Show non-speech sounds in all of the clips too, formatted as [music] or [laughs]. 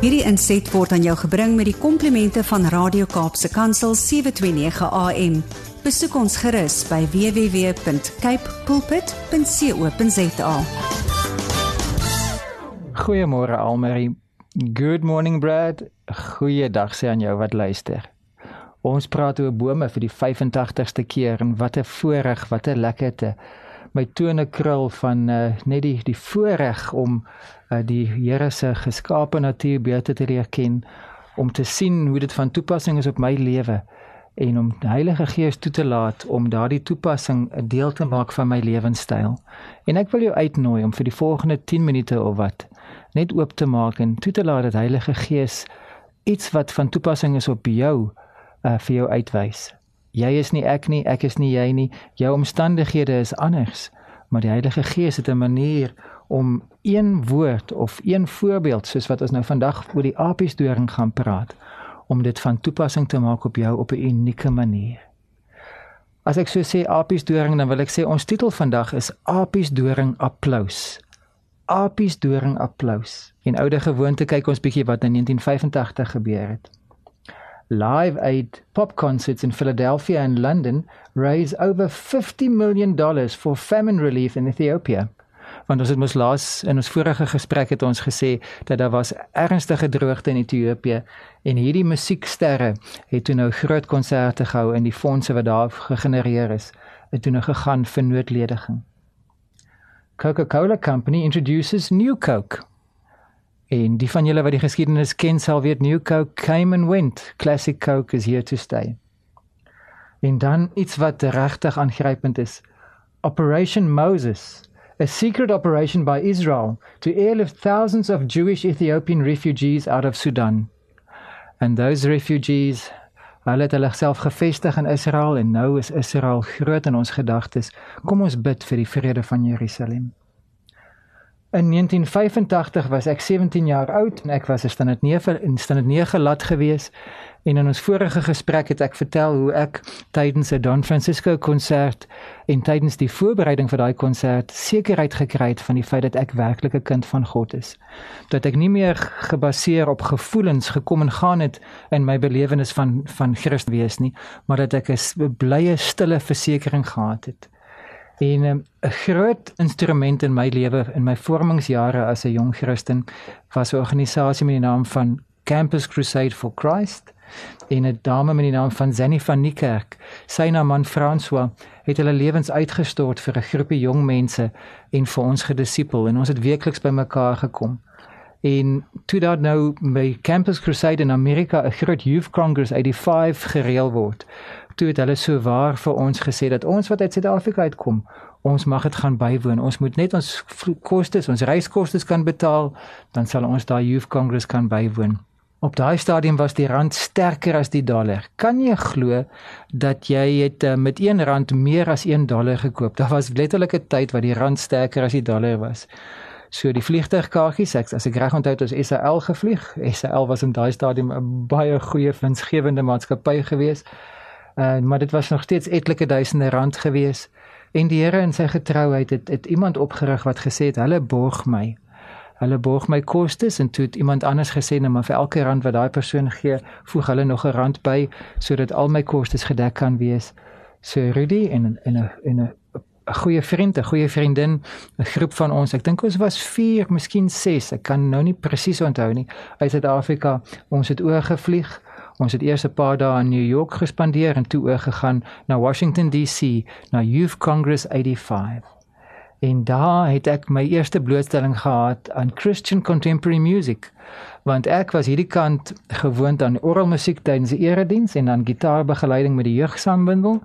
Hierdie inset word aan jou gebring met die komplimente van Radio Kaapse Kansel 729 AM. Besoek ons gerus by www.cape pulpit.co.za. Goeiemôre Almarie. Good morning Brad. Goeiedag sê aan jou wat luister. Ons praat oor bome vir die 85ste keer en wat 'n voorreg, wat 'n lekkerte. My tone krul van uh, net die die voorreg om uh, die Here se geskape natuur beter te leer ken, om te sien hoe dit van toepassing is op my lewe en om die Heilige Gees toe te laat om daardie toepassing 'n deel te maak van my lewenstyl. En ek wil jou uitnooi om vir die volgende 10 minute of wat net oop te maak en toe te laat dat Heilige Gees iets wat van toepassing is op jou uh, vir jou uitwys. Jy is nie ek nie, ek is nie jy nie. Jou omstandighede is anders, maar die Heilige Gees het 'n manier om een woord of een voorbeeld soos wat ons nou vandag oor die apiesdoring gaan praat om dit van toepassing te maak op jou op 'n unieke manier. As ek so sê apiesdoring dan wil ek sê ons titel vandag is apiesdoring applous. Apiesdoring applous. In oude gewoonte kyk ons bietjie wat in 1985 gebeur het. Live Aid pop concerts in Philadelphia and London raise over 50 million dollars for famine relief in Ethiopia. Want ons het mos laas in ons vorige gesprek het ons gesê dat daar was ernstige droogte in Ethiopië en hierdie musieksterre het toe nou groot konserte gehou in die fondse wat daar gegenereer is. Het toe nou gegaan vir noodlediging. Coca-Cola Company introduces new Coke en die van julle wat die geskiedenis ken sal weet new Coke came and went classic Coke is here to stay en dan iets wat regtig aangrypend is Operation Moses a secret operation by Israel to airlift thousands of Jewish Ethiopian refugees out of Sudan. And those refugees hulle het hulle self gevestig in Israel en nou is Israel groot in ons gedagtes. Kom ons bid vir die vrede van Jerusalem. In 1985 was ek 17 jaar oud en ek was 'n standaard 9 in standaard 9 lad gewees En in ons vorige gesprek het ek vertel hoe ek tydens 'n Don Francisco konsert en tydens die voorbereiding vir daai konsert sekerheid gekry het van die feit dat ek werklik 'n kind van God is. Dat ek nie meer gebaseer op gevoelens gekom en gaan het in my belewenis van van Christus wees nie, maar dat ek 'n blye stille versekering gehad het. En ehm, 'n groot instrument in my lewe in my vormingsjare as 'n jong Christen was 'n organisasie met die naam van Campus Crusade for Christ en 'n dame met die naam van Zenny van Niekerk, sy naam man François, het hulle lewens uitgestort vir 'n groepie jong mense en vir ons gedisipel en ons het weekliks bymekaar gekom. En toe daar nou by Campus Crusade in Amerika 'n groot youth congress uit die 5 gereël word, toe het hulle so waar vir ons gesê dat ons wat uit Suid-Afrika uitkom, ons mag dit gaan bywoon. Ons moet net ons kostes, ons reiskoste kan betaal, dan sal ons daai youth congress kan bywoon. Op daai stadium was die rand sterker as die dollar. Kan jy glo dat jy het uh, met 1 rand meer as 1 dollar gekoop? Daar was letterlik 'n tyd wat die rand sterker as die dollar was. So die vliegtuigkaartjies, ek, as ek reg onthou het, ons SAL gevlieg. SAL was in daai stadium 'n baie goeie winsgewende maatskappy geweest. Uh, maar dit was nog steeds etlike duisende rand geweest. En die Here in sy getrouheid het, het iemand opgerig wat gesê het hulle borg my hulle borg my kostes en toe het iemand anders gesê nou, maar vir elke rand wat daai persoon gee, voeg hulle nog 'n rand by sodat al my kostes gedek kan wees. So Rudy en en 'n en 'n 'n goeie vriend, 'n goeie vriendin, 'n groep van ons. Ek dink ons was 4, miskien 6. Ek kan nou nie presies onthou nie. Uit Suid-Afrika, ons het oorgevlieg. Ons het eers 'n paar dae in New York gespandeer en toe oorgegaan na Washington DC, na Youth Congress 85 en daar het ek my eerste blootstelling gehad aan Christian contemporary music want ek was hierdie kant gewoond aan orgelmusiek tydens die erediens en dan gitaarbegeleiding met die jeugsambindel.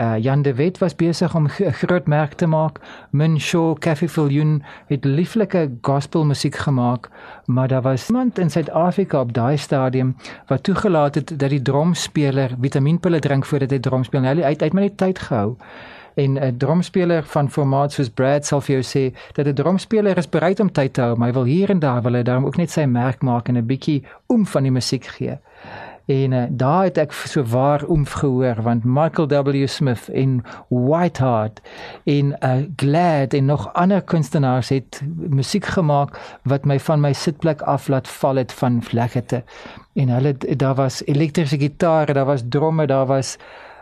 Uh, Jan de Wet was besig om 'n groot merk te maak. Min Shaw, Cafe Fillion het lieflike gospelmusiek gemaak, maar daar was iemand in Suid-Afrika op daai stadium wat toegelaat het dat die drumspeler vitaminpille drink voordat hy drum speel. Hy het uit my net tyd gehou en 'n drumspeler van formaat soos Brad sal vir jou sê dat 'n drumspeler is bereid om tyd te hou, maar hy wil hier en daar wil hy daarom ook net sy merk maak en 'n bietjie oom van die musiek gee. En uh, daar het ek so waar oomf gehoor want Michael W Smith en Whiteheart en uh, Glad en nog ander kunstenaars het musiek gemaak wat my van my sitplek af laat val het van lekkerte. En hulle daar was elektriese gitare, daar was dromme, daar was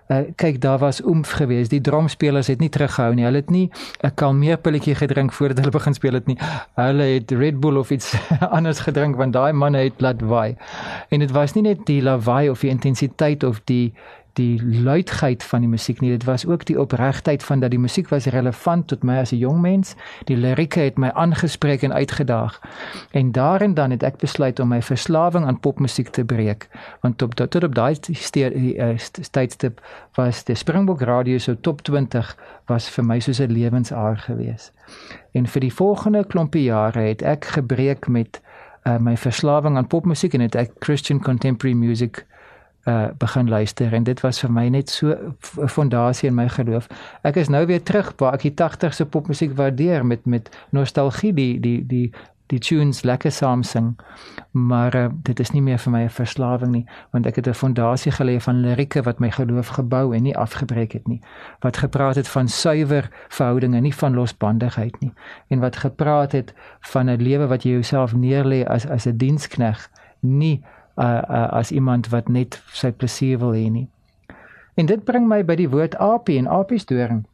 uh, kyk daar was oomf geweest. Die drumspelers het nie teruggehou nie. Hulle het nie 'n kalmeerpilletjie gedrink voordat hulle begin speel het nie. Hulle het Red Bull of iets [laughs] anders gedrink want daai manne het laat waai. En dit was nie net die lawaai of die intensiteit of die die luidheid van die musiek nie. Dit was ook die opregtheid van dat die musiek was relevant tot my as 'n jong mens. Die lirieke het my aangespreek en uitgedaag. En daarin dan het ek besluit om my verslawing aan popmusiek te breek. Want op tot op daai eh, tydstip was die Springbok radio so top 20 was vir my soos 'n lewensaar gewees. En vir die volgende klompie jare het ek gebreek met uh, my verslawing aan popmusiek en het ek Christian contemporary music uh begin luister en dit was vir my net so 'n fondasie in my geloof. Ek is nou weer terug waar ek die 80 se popmusiek waardeer met met nostalgie die die die die tunes lekker saam sing. Maar uh, dit is nie meer vir my 'n verslawing nie, want ek het 'n fondasie gelê van lirieke wat my geloof gebou en nie afgebreek het nie. Wat gepraat het van suiwer verhoudinge, nie van losbandigheid nie. En wat gepraat het van 'n lewe wat jy jouself neerlê as as 'n dienskneg, nie uh, uh, as iemand wat net sy plesier wil hê nie. En dit bring my by die woord apie en apies doring.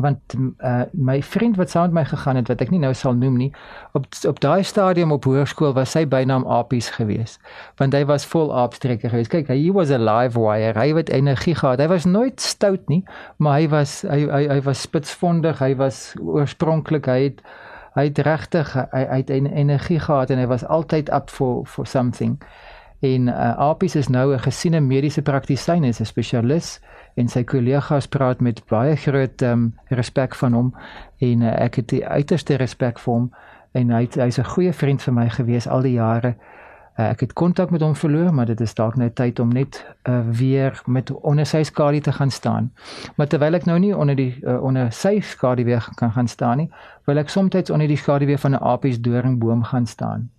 Want uh, my vriend wat saam met my gegaan het wat ek nie nou sal noem nie, op op daai stadium op hoërskool was sy bynaam apies geweest. Want hy was vol aapstrekker geweest. Kyk, hy was a live wire. Hy het energie gehad. Hy was nooit stout nie, maar hy was hy hy, hy was spitsvondig. Hy was oorspronklik hy het hy het regtig hy, hy het energie gehad en hy was altyd up for for something. En uh, Apies is nou 'n gesiene mediese praktisyn, hy's 'n spesialis en sy kollegas praat met baie groot um, respek van hom en uh, ek het die uiterste respek vir hom en hy hy's 'n goeie vriend vir my gewees al die jare. Uh, ek het kontak met hom verloor, maar dit is dalk nou tyd om net uh, weer met onder sy skadu te gaan staan. Maar terwyl ek nou nie onder die uh, onder sy skadu weer kan gaan staan nie, wil ek soms onder die skadu weer van 'n apies doringboom gaan staan.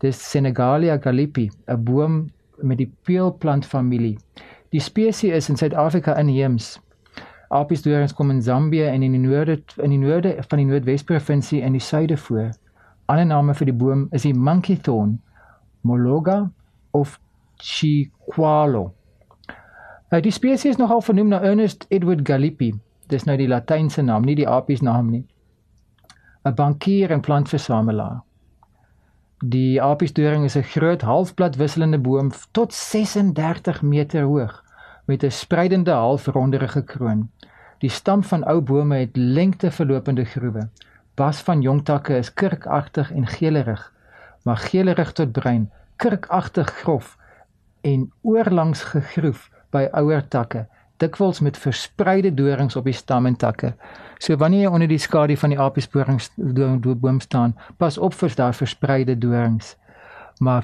Dis Senegalia gallipi, 'n boom met die peulplantfamilie. Die spesies is in Suid-Afrika inheems. Apis dorens kom in Zambië en in die noorde in die noorde van die Noordwes-provinsie en die suide voor. Ander name vir die boom is die monkey thorn, Mologa of Chiqualo. Uh, die spesies is nogal vernoem na Ernest Edward Gallipi. Dis nou die latynse naam, nie die Apis naam nie. 'n Bankier en plantversamelaar. Die apiesdoring is 'n groot halfplat wisselende boom tot 36 meter hoog met 'n spreidende halfronderige kroon. Die stam van ou bome het lengte verlopende groewe. Bas van jong takke is kurkagtig en gelerig, maar gelerig tot bruin, kurkagtig grof en oorlangs gegroef by ouer takke dikwels met verspreide dorings op die stam en takke. So wanneer jy onder die skadu van die apiesboring staan, pas op vir daai verspreide dorings. Maar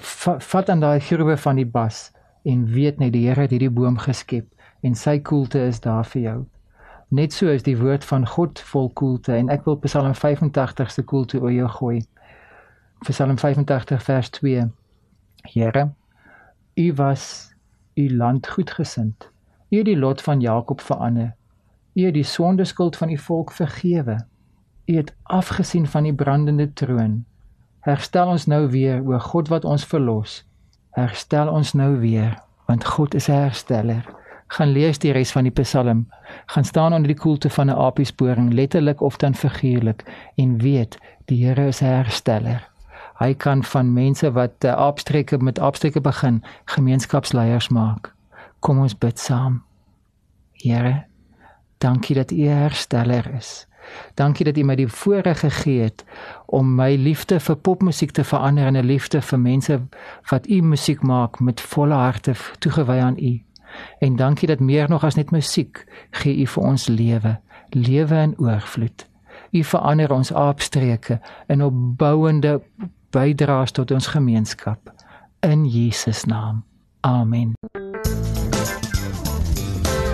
vat aan daai groewe van die bas en weet net die Here het hierdie boom geskep en sy koelte is daar vir jou. Net so is die woord van God vol koelte en ek wil Psalm 85 se koelte oor jou gooi. Psalm 85 vers 2. Here, U was u land goedgesind U het die lot van Jakob verander. U het die sondeskuld van die volk vergewe. U het afgesien van die brandende troon. Herstel ons nou weer, o God wat ons verlos. Herstel ons nou weer, want God is 'n hersteller. Gaan lees die res van die Psalm. Gaan staan onder die koelte van 'n apiesporing, letterlik of dan figuurlik, en weet, die Here is 'n hersteller. Hy kan van mense wat uh, aapstrekke met aapstrekke begin, gemeenskapsleiers maak. Kom ons bid saam. Here, dankie dat U hersteller is. Dankie dat U my die voorreg gegee het om my liefde vir popmusiek te verander in 'n liefde vir mense wat U musiek maak met volle harte toegewy aan U. En dankie dat meer nog as net musiek gee U vir ons lewe, lewe in oorvloed. U verander ons aapstreke in opbouende bydraes tot ons gemeenskap in Jesus naam. Amen.